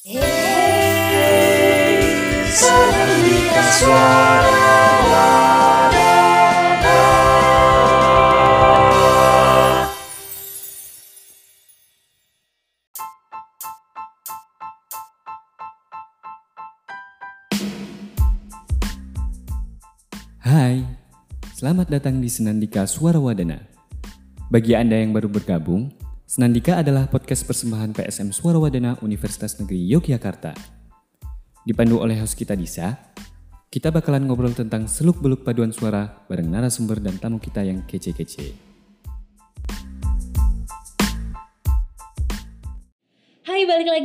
Hai, selamat datang di Senandika Suara Wadana. Bagi Anda yang baru bergabung, Senandika adalah podcast persembahan PSM Suara Wadana Universitas Negeri Yogyakarta. Dipandu oleh host kita Disa, kita bakalan ngobrol tentang seluk-beluk paduan suara bareng narasumber dan tamu kita yang kece-kece.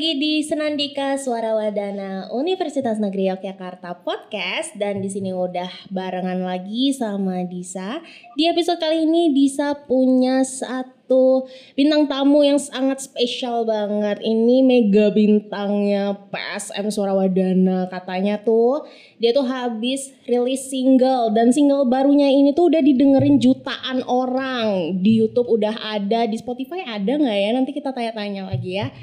Lagi di Senandika Suara Wadana Universitas Negeri Yogyakarta Podcast dan di sini udah barengan lagi sama Disa. Di episode kali ini Disa punya satu bintang tamu yang sangat spesial banget. Ini mega bintangnya PSM Suara Wadana. Katanya tuh dia tuh habis rilis single dan single barunya ini tuh udah didengerin jutaan orang di YouTube udah ada di Spotify ada nggak ya? Nanti kita tanya-tanya lagi ya.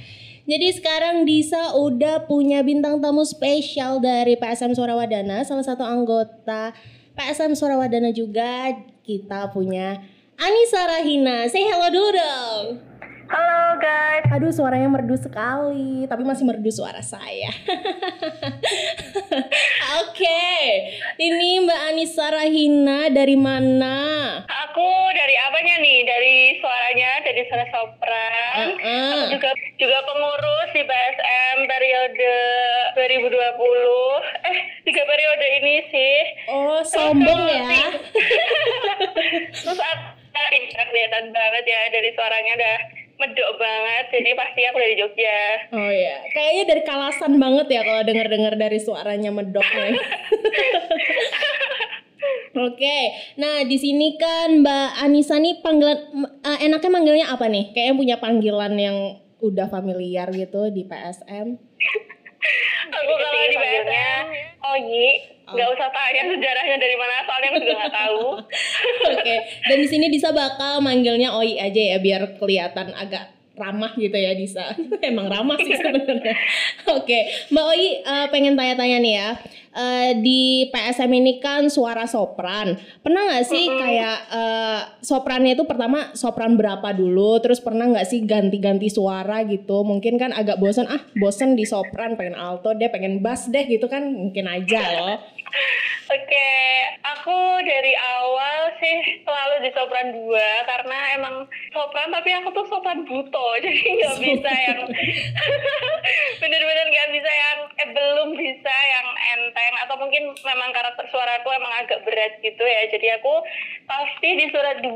Jadi sekarang Disa udah punya bintang tamu spesial dari PSM Suara Wadana, salah satu anggota PSM Suara Wadana juga. Kita punya Anissa Rahina. Say hello dulu dong. Halo guys. Aduh suaranya merdu sekali, tapi masih merdu suara saya. Oke, ini Mbak Anissa Rahina dari mana? Aku dari apanya nih? Dari suaranya, dari suara sopran. Uh-uh. Aku juga juga pengurus di PSM periode 2020. Eh, tiga periode ini sih. Oh, sombong ya. Terus aku kelihatan banget ya dari suaranya udah medok banget. Jadi pasti aku dari Jogja. Oh ya, kayaknya dari kalasan banget ya kalau denger-dengar dari suaranya medoknya. Oke, nah di sini kan Mbak Anissa nih panggilan eh, enaknya manggilnya apa nih? Kayaknya punya panggilan yang udah familiar gitu di PSM. Aku kalau di PSM, oh nggak usah tanya sejarahnya dari mana, soalnya aku juga nggak tahu. Oke, dan di sini Disa bakal manggilnya Oi aja ya biar kelihatan agak ramah gitu ya Disa. Emang ramah sih sebenarnya. Oke, Mbak Oi eh, pengen tanya-tanya nih ya. Eh, di PSM ini kan suara sopran. Pernah nggak sih kayak eh, soprannya itu pertama sopran berapa dulu, terus pernah nggak sih ganti-ganti suara gitu? Mungkin kan agak bosan, ah bosan di sopran, pengen alto deh, pengen bass deh gitu kan mungkin aja loh. Oke, aku dari awal sih selalu di sopran 2 karena emang sopran tapi aku tuh sopran buto jadi nggak bisa yang bener-bener nggak bisa yang eh belum bisa yang enteng atau mungkin memang karakter suaraku emang agak berat gitu ya. Jadi aku pasti di surat 2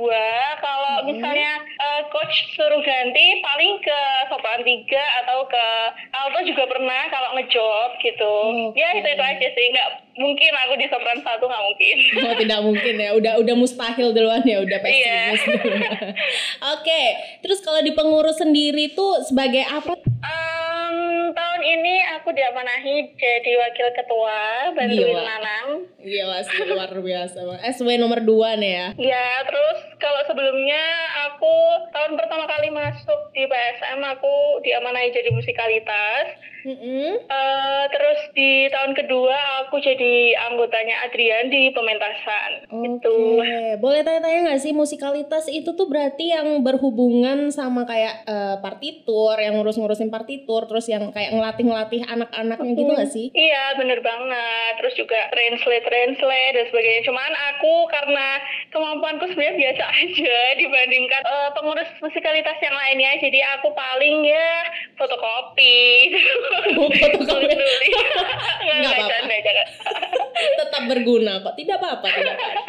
kalau misalnya eh, coach suruh ganti paling ke sopran 3 atau ke alto juga pernah kalau ngejob gitu. Ya Oke. itu itu aja sih nggak mungkin aku di sopran satu nggak mungkin Oh tidak mungkin ya, udah udah mustahil duluan ya, udah Iya. pesimis duluan. Oke, terus kalau di pengurus sendiri tuh sebagai apa? Em, tahun ini aku diamanahi jadi wakil ketua bantuin Gila. Nanang. Gila sih luar biasa. SW nomor 2 nih ya. Ya, terus kalau sebelumnya aku tahun pertama kali masuk di PSM aku diamanahi jadi musikalitas. Mm-mm. Eh, terus di tahun kedua aku jadi anggotanya Adrian di pementasan. Oke, Itu. boleh tanya-tanya nggak sih musikalitas itu tuh berarti yang berhubungan sama kayak eh, partitur, yang ngurus-ngurusin partitur, terus yang kayak ngelatih-ngelatih anak-anaknya gitu nggak sih? Iya bener banget Terus juga translate translate dan sebagainya Cuman aku karena kemampuanku sebenarnya biasa aja Dibandingkan eh, pengurus musikalitas yang lainnya. Jadi aku paling ya fotokopi. Oh, fotokopi. Tulis-tulis. Nggak, Nggak nggak, apa-apa. tetap berguna kok. Tidak apa-apa tidak apa-apa.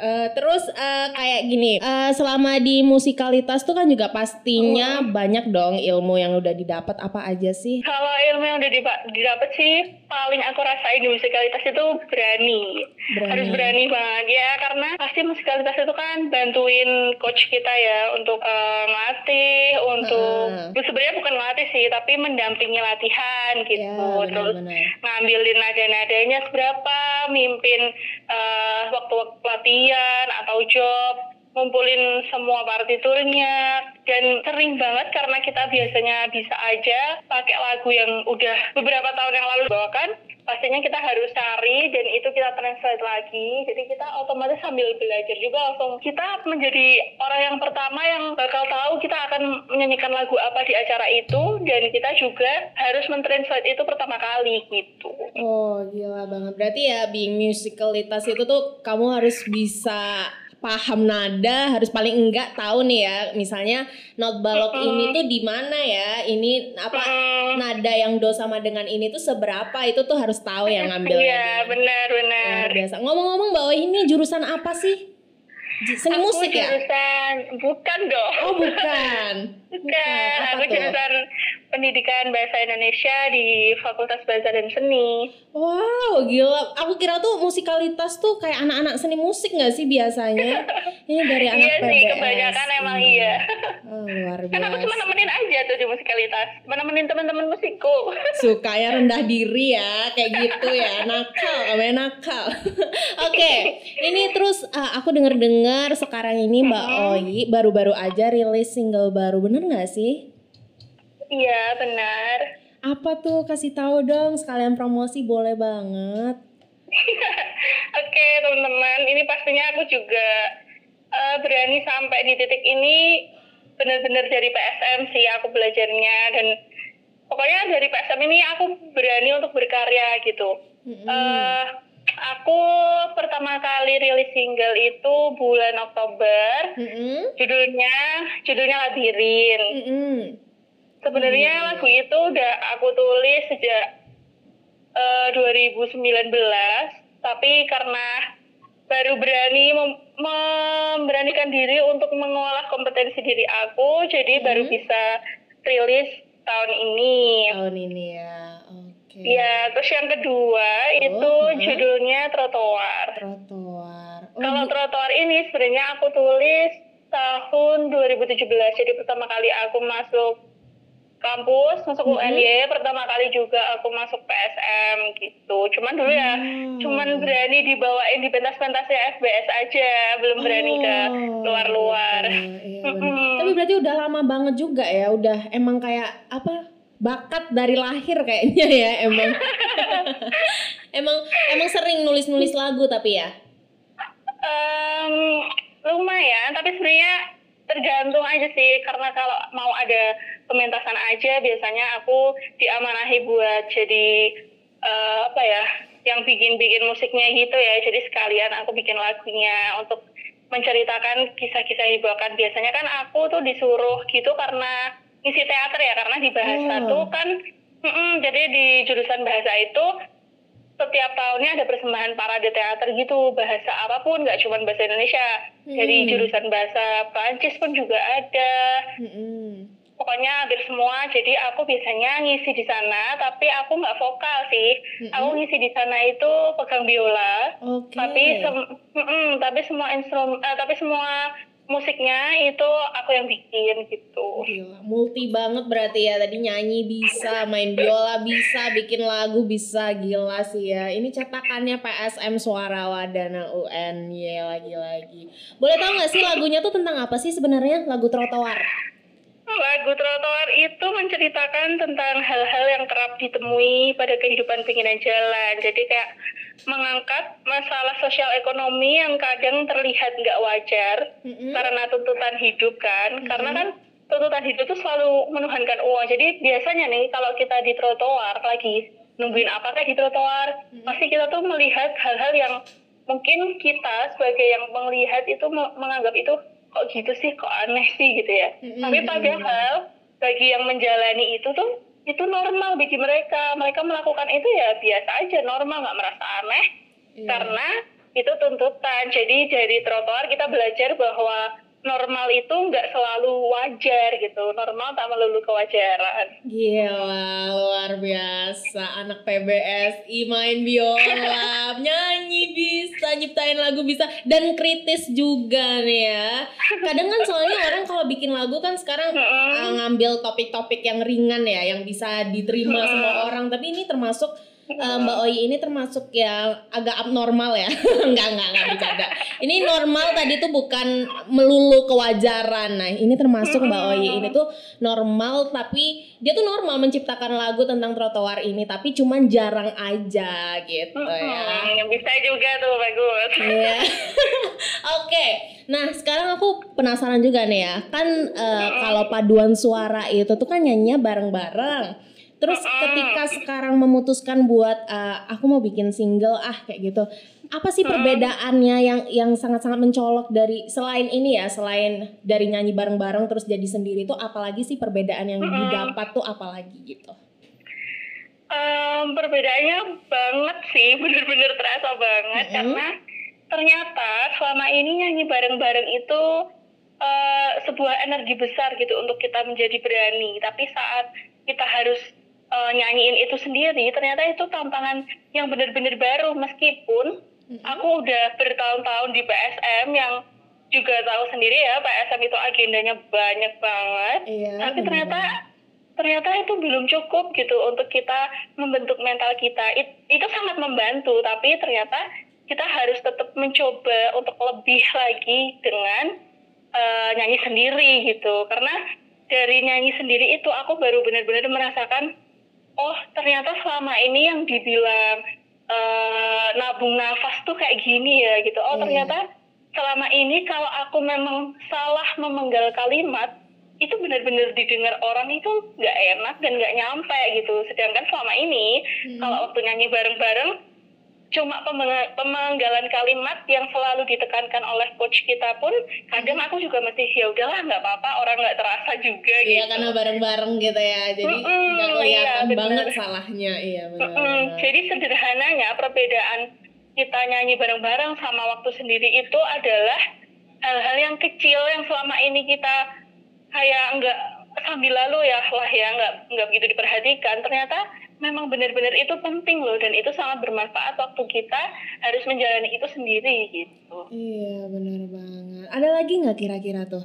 Eh, terus eh, kayak gini eh, selama di musikalitas tuh kan juga pastinya banyak dong ilmu yang udah didapat. Apa aja sih? Kalau ilmu yang udah didapat sih paling aku rasain di musikalitas itu berani. Berani. Harus berani banget ya karena pasti musikalitas itu kan bantuin coach kita ya untuk eh, ngelatih, untuk Heeh. sebenarnya bukan ngelatih sih tapi mendampingi latihan gitu. Ya, Terus benar-benar. ngambilin nada-nadanya seberapa, mimpin eh, waktu-waktu latihan atau job ngumpulin semua partiturnya dan sering banget karena kita biasanya bisa aja pakai lagu yang udah beberapa tahun yang lalu bawakan pastinya kita harus cari dan itu kita translate lagi. Jadi kita otomatis sambil belajar juga langsung. Kita menjadi orang yang pertama yang bakal tahu kita akan menyanyikan lagu apa di acara itu dan kita juga harus mentranslate itu pertama kali gitu. Oh gila banget. Berarti ya being musicalitas itu tuh Kamu harus bisa paham nada harus paling enggak tahu nih ya misalnya not balok Mm-mm. ini tuh di mana ya? Ini apa Mm, nada yang do sama dengan ini tuh seberapa? Itu tuh harus tahu ya ngambilnya iya benar benar. Luar biasa. Ngomong-ngomong bahwa ini jurusan apa sih? Seni Aku musik ya? jurusan bukan dong. Oh bukan. Bukan, apa aku tuh? jurusan pendidikan bahasa Indonesia di Fakultas Bahasa dan Seni. Wow, gila. Aku kira tuh musikalitas tuh kayak anak-anak seni musik nggak sih biasanya? Ini dari anak Iya sih, PBS. kebanyakan emang iya. Oh, luar Kan aku cuma biasa. nemenin aja tuh di musikalitas, cuma nemenin teman-teman musikku. Sukanya rendah diri ya, kayak gitu ya. Nakal, namanya nakal. Oke, ini terus ah, aku denger-dengar sekarang ini Mbak Oyi baru-baru aja rilis single baru, bener nggak sih? Iya benar. Apa tuh? Kasih tahu dong, sekalian promosi boleh banget. Oke teman-teman, ini pastinya aku juga eh, berani sampai di titik ini benar-benar dari PSM sih aku belajarnya dan pokoknya dari PSM ini aku berani untuk berkarya gitu. Mm-mm. Eh, aku pertama kali rilis single itu bulan Oktober. Mm-mm. Judulnya judulnya Labirin. Mm-mm. Sebenarnya Hmm. lagu itu udah aku tulis sejak eh, 2019, tapi karena baru berani mem- memberanikan diri untuk mengolah kompetensi diri aku, jadi baru Hmm. bisa rilis tahun ini. Tahun ini ya, oke. Ya, terus yang kedua itu hmm. judulnya Trotoar. Trotoar. Oh, Kalau trotoar ini sebenarnya aku tulis tahun 2017. Jadi pertama kali aku masuk kampus, masuk Mhm. UNY, pertama kali juga aku masuk PSM gitu. Cuman dulu ya, Hmm. cuman berani dibawain di pentas-pentasnya FBS aja, belum berani ke Oh, luar-luar. gitu. Iya, bener. Mm-mm. Tapi berarti udah lama banget juga ya, udah emang kayak apa? Bakat dari lahir kayaknya ya, emang. emang emang sering nulis-nulis lagu tapi ya. Em, lumayan, tapi sebenarnya tergantung aja sih. Karena kalau mau ada pementasan aja, biasanya aku diamanahi buat jadi eh, apa ya, yang bikin-bikin musiknya gitu ya. Jadi sekalian aku bikin lagunya untuk menceritakan kisah-kisah yang dibawakan. Biasanya kan aku tuh disuruh gitu karena ngisi teater ya, karena di bahasa Oh. tuh kan, mm-mm, jadi di jurusan bahasa itu setiap tahunnya ada persembahan parade teater gitu bahasa apa pun nggak cuma bahasa Indonesia jadi Hmm. jurusan bahasa Prancis pun juga ada Mm-mm. Pokoknya hampir semua jadi aku biasanya ngisi di sana tapi aku nggak vokal sih Mm-mm. aku ngisi di sana itu pegang biola Oke. tapi sem- tapi semua instrumen eh, tapi semua musiknya itu aku yang bikin gitu Gila, multi banget berarti ya tadi nyanyi bisa, main biola bisa, bikin lagu bisa, gila sih ya. Ini cetakannya PSM Suara Wadana UN, ya lagi-lagi. Boleh tahu nggak sih lagunya tuh tentang apa sih sebenarnya lagu trotoar? Lagu trotoar itu menceritakan tentang hal-hal yang kerap ditemui pada kehidupan pinggiran jalan. Jadi kayak mengangkat masalah sosial ekonomi yang kadang terlihat nggak wajar Mm-mm. karena tuntutan hidup kan. Mm-mm. Karena kan tuntutan hidup itu selalu menuhankan uang. Jadi biasanya nih kalau kita di trotoar lagi nungguin apakah di trotoar, Mm-mm. pasti kita tuh melihat hal-hal yang mungkin kita sebagai yang melihat itu me- menganggap itu kok gitu sih, kok aneh sih gitu ya. Mm-mm. Tapi padahal bagi yang menjalani itu tuh itu normal bagi mereka. Mereka melakukan itu ya biasa aja, normal, nggak merasa aneh Iya. karena itu tuntutan. Jadi dari trotoar kita belajar bahwa normal itu nggak selalu wajar gitu. Normal tak melulu kewajaran. Gila, luar biasa. Anak PBSI main biola, nyanyi bisa, nyiptain lagu bisa, dan kritis juga nih ya. Kadang kan soalnya orang kalau bikin lagu kan sekarang uh, ngambil topik-topik yang ringan ya, yang bisa diterima Mm-mm. semua orang. Tapi ini termasuk uh, Mbak Oyi ini termasuk yang agak abnormal ya. enggak, enggak, enggak bercanda. Ini normal tadi tuh bukan melulu kewajaran. Nah, ini termasuk Mbak Oyi ini tuh normal tapi dia tuh normal menciptakan lagu tentang trotoar ini tapi cuman jarang aja gitu ya. Bisa juga tuh bagus. Iya. Oke. Nah, sekarang aku penasaran juga nih ya. Kan uh, kalau paduan suara itu tuh kan nyanyinya bareng-bareng. Terus ketika sekarang memutuskan buat uh, aku mau bikin single ah kayak gitu. Apa sih perbedaannya yang yang sangat-sangat mencolok dari selain ini ya, selain dari nyanyi bareng-bareng terus jadi sendiri itu apalagi sih perbedaan yang didapat tuh apalagi gitu? Um, perbedaannya banget sih, bener-bener terasa banget mm -hmm. karena ternyata selama ini nyanyi bareng-bareng itu uh, sebuah energi besar gitu untuk kita menjadi berani. Tapi saat kita harus uh, nyanyiin itu sendiri ternyata itu tantangan yang benar-benar baru. Meskipun mm-hmm. aku udah bertahun-tahun di PSM yang juga tahu sendiri ya PSM itu agendanya banyak banget. Iya, tapi ternyata ternyata itu belum cukup gitu untuk kita membentuk mental kita. It, itu sangat membantu tapi ternyata kita harus tetap mencoba untuk lebih lagi dengan uh, nyanyi sendiri gitu. Karena dari nyanyi sendiri itu aku baru benar-benar merasakan oh ternyata selama ini yang dibilang uh, nabung nafas tuh kayak gini ya gitu oh hmm. ternyata selama ini kalau aku memang salah memenggal kalimat itu benar-benar didengar orang itu nggak enak dan nggak nyampe gitu sedangkan selama ini hmm. kalau waktu nyanyi bareng-bareng cuma pemenggalan kalimat yang selalu ditekankan oleh coach kita pun kadang aku juga masih ya udahlah nggak apa-apa orang nggak terasa juga iya, gitu. Iya karena bareng-bareng gitu ya jadi nggak mm -mm, kelihatan iya, banget salahnya iya benar. Mm -mm. Jadi sederhananya perbedaan kita nyanyi bareng-bareng sama waktu sendiri itu adalah hal-hal yang kecil yang selama ini kita kayak nggak sambil lalu ya lah ya nggak nggak begitu diperhatikan ternyata memang benar-benar itu penting loh dan itu sangat bermanfaat waktu kita harus menjalani itu sendiri gitu. Iya benar banget. Ada lagi nggak kira-kira tuh?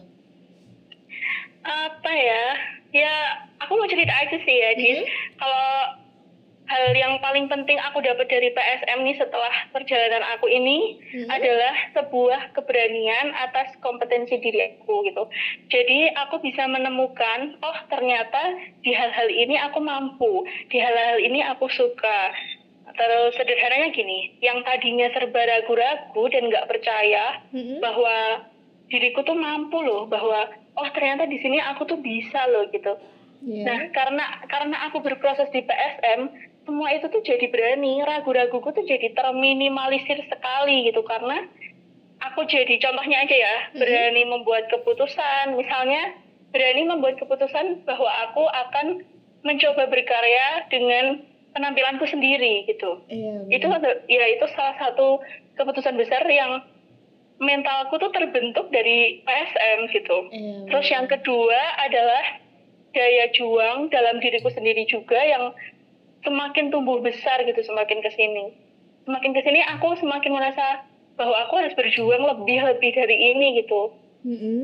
Apa ya? Ya aku mau cerita aja sih ya, mm -hmm. Kalau hal yang paling penting aku dapat dari PSM nih setelah perjalanan aku ini hmm. adalah sebuah keberanian atas kompetensi diri aku gitu. Jadi aku bisa menemukan, oh ternyata di hal-hal ini aku mampu, di hal-hal ini aku suka. Terus sederhananya gini, yang tadinya serba ragu-ragu dan nggak percaya hmm. bahwa diriku tuh mampu loh, bahwa oh ternyata di sini aku tuh bisa loh gitu. Yeah. Nah, karena karena aku berproses di PSM, semua itu tuh jadi berani. Ragu-raguku tuh jadi terminimalisir sekali gitu. Karena aku jadi contohnya aja ya mm-hmm. berani membuat keputusan. Misalnya berani membuat keputusan bahwa aku akan mencoba berkarya dengan penampilanku sendiri gitu. Iya, itu ya itu salah satu keputusan besar yang mentalku tuh terbentuk dari PSM gitu. Iya, terus yang kedua adalah daya juang dalam diriku sendiri juga yang semakin tumbuh besar gitu semakin ke sini semakin ke sini aku semakin merasa bahwa aku harus berjuang lebih lebih dari ini gitu mm-hmm.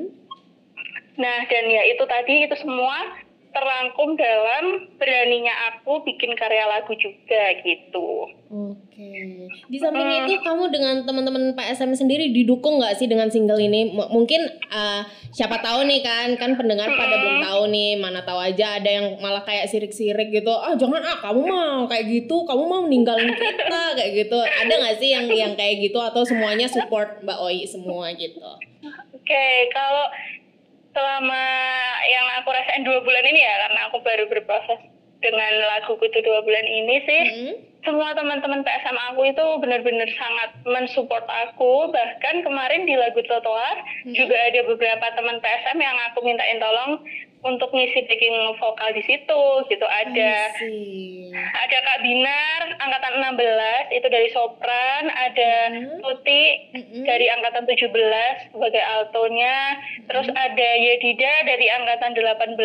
nah dan ya itu tadi itu semua terangkum dalam beraninya aku bikin karya lagu juga gitu. Oke. Di samping hmm. itu kamu dengan teman-teman PSM sendiri didukung nggak sih dengan single ini? M mungkin uh, siapa tahu nih kan kan pendengar hmm. pada belum tahu nih mana tahu aja ada yang malah kayak sirik-sirik gitu. Ah jangan ah kamu mau kayak gitu, kamu mau meninggalin kita kayak gitu. Ada nggak sih yang yang kayak gitu atau semuanya support Mbak Oi semua gitu? Oke, okay, kalau selama yang aku rasain dua bulan ini ya karena aku baru berproses dengan laguku itu dua bulan ini sih mm-hmm. Semua teman-teman PSM aku itu benar-benar sangat mensupport aku bahkan kemarin di lagu trotoar mm-hmm. juga ada beberapa teman PSM yang aku mintain tolong untuk ngisi backing vokal di situ gitu ada ada Kak Binar angkatan 16 itu dari sopran ada mm-hmm. Tuti mm-hmm. dari angkatan 17 sebagai altonya mm-hmm. terus ada Yedida dari angkatan 18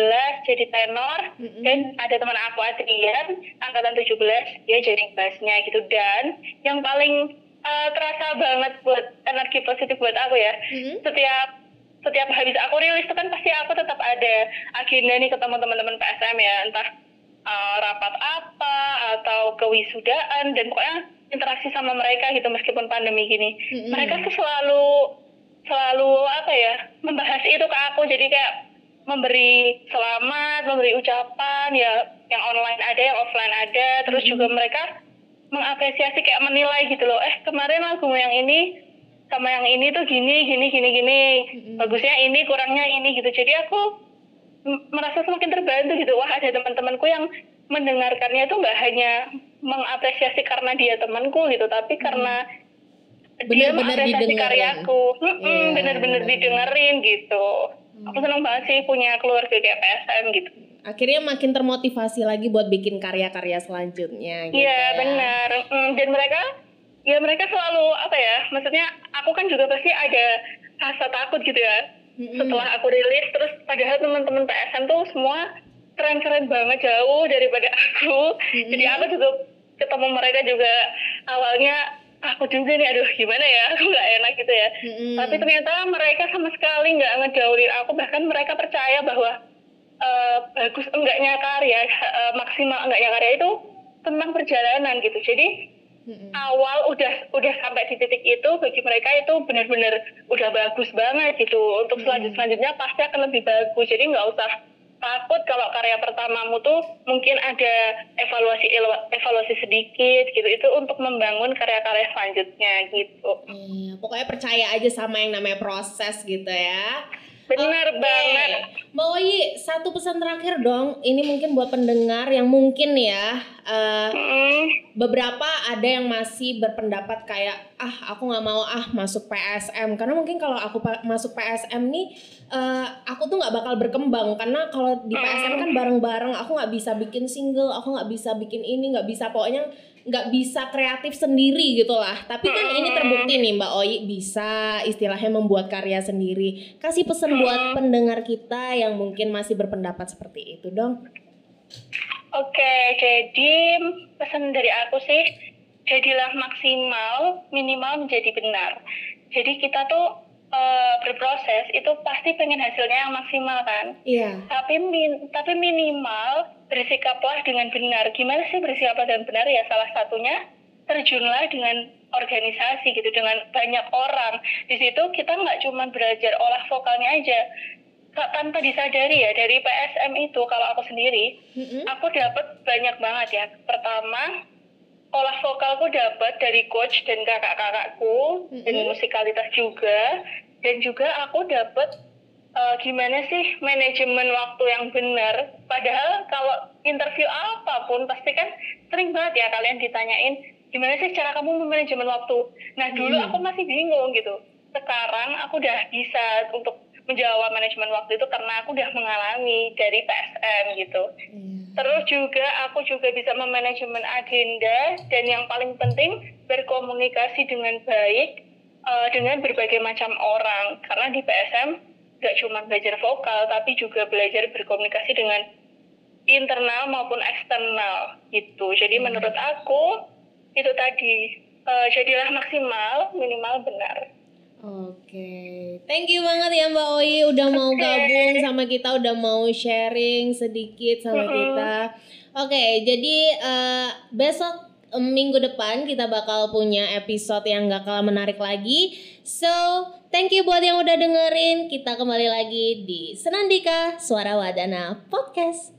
jadi tenor mm-hmm. dan ada teman aku Adrian angkatan 17 dia jadi bassnya gitu dan yang paling uh, terasa banget buat energi positif buat aku ya mm-hmm. setiap setiap habis aku rilis itu kan pasti aku tetap ada agenda nih ketemu teman-teman PSM ya entah uh, rapat apa atau ke kewisudaan dan pokoknya interaksi sama mereka gitu meskipun pandemi gini Mm-mm. mereka tuh selalu selalu apa ya membahas itu ke aku jadi kayak memberi selamat memberi ucapan ya yang online ada yang offline ada. Terus juga mereka mengapresiasi kayak menilai gitu loh. Eh kemarin lagu yang ini sama yang ini tuh gini gini gini gini. Bagusnya ini kurangnya ini gitu. Jadi aku merasa semakin terbantu gitu. Wah ada teman-temanku yang mendengarkannya itu nggak hanya mengapresiasi karena dia temanku gitu tapi karena dia Benar-benar mengapresiasi didengerin. karyaku. Iya, bener-bener benar-benar. didengerin gitu. Aku seneng banget sih punya keluarga kayak PSM gitu Akhirnya makin termotivasi lagi buat bikin karya-karya selanjutnya gitu. Iya ya. benar Mm, dan mereka ya mereka selalu apa ya maksudnya aku kan juga pasti ada rasa takut gitu ya Mm-mm. setelah aku rilis terus padahal teman-teman PSM tuh semua keren-keren banget jauh daripada aku jadi aku juga ketemu mereka juga awalnya aku juga nih aduh gimana ya aku nggak enak gitu ya Mm-mm. tapi ternyata mereka sama sekali nggak ngejauhin aku bahkan mereka percaya bahwa eh, bagus enggaknya karya eh, maksimal enggaknya karya itu tentang perjalanan gitu. Jadi Mm-mm. awal udah udah sampai di titik itu bagi mereka itu benar-benar udah bagus banget gitu. Untuk selanjut selanjutnya pasti akan lebih bagus. Jadi nggak usah takut kalau karya pertamamu tuh mungkin ada evaluasi evaluasi sedikit gitu. Itu untuk membangun karya-karya selanjutnya gitu. Iya, pokoknya percaya aja sama yang namanya proses gitu ya. Benar Oke. banget. Mbak Oyi, satu pesan terakhir dong. Ini mungkin buat pendengar yang mungkin ya eh, Mm, beberapa ada yang masih berpendapat kayak ah aku nggak mau ah masuk PSM karena mungkin kalau aku masuk PSM nih eh, aku tuh nggak bakal berkembang. Karena kalau di PSM kan bareng-bareng aku nggak bisa bikin single aku nggak bisa bikin ini nggak bisa. Pokoknya nggak bisa kreatif sendiri gitu lah. Tapi kan ini terbukti nih Mbak Oyi bisa istilahnya membuat karya sendiri. Kasih pesan buat pendengar kita yang mungkin masih berpendapat seperti itu dong. Oke, jadi pesan dari aku sih, jadilah maksimal, minimal menjadi benar. Jadi kita tuh eh, berproses itu pasti pengen hasilnya yang maksimal kan. iya. Tapi min, tapi minimal bersikaplah dengan benar. Gimana sih bersikap dengan benar ya? Salah satunya terjunlah dengan organisasi gitu dengan banyak orang. Di situ kita nggak cuma belajar olah vokalnya aja. Tanpa disadari ya dari PSM itu kalau aku sendiri Mm-mm. aku dapat banyak banget ya. Pertama, olah vokalku dapat dari coach dan kakak-kakakku dan Mm-mm. musikalitas juga. Dan juga aku dapat eh, gimana sih manajemen waktu yang benar. Padahal kalau interview apa pun pasti kan sering banget ya kalian ditanyain gimana sih cara kamu memanajemen waktu. Nah dulu Hmm. aku masih bingung gitu. Sekarang aku udah bisa untuk menjawab manajemen waktu itu karena aku udah mengalami dari PSM gitu. Iya. Terus juga aku juga bisa memanajemen agenda dan yang paling penting berkomunikasi dengan baik eh, dengan berbagai macam orang. Karena di PSM gak cuma belajar vokal tapi juga belajar berkomunikasi dengan internal maupun eksternal gitu. Jadi menurut aku itu tadi eh, jadilah maksimal minimal benar. Oke, thank you banget ya Mbak Oi udah mau Oke. gabung sama kita, udah mau sharing sedikit sama Mm-mm. kita. Oke, jadi eh, besok minggu depan kita bakal punya episode yang gak kalah menarik lagi. So, thank you buat yang udah dengerin. Kita kembali lagi di Senandika Suara Wadana Podcast.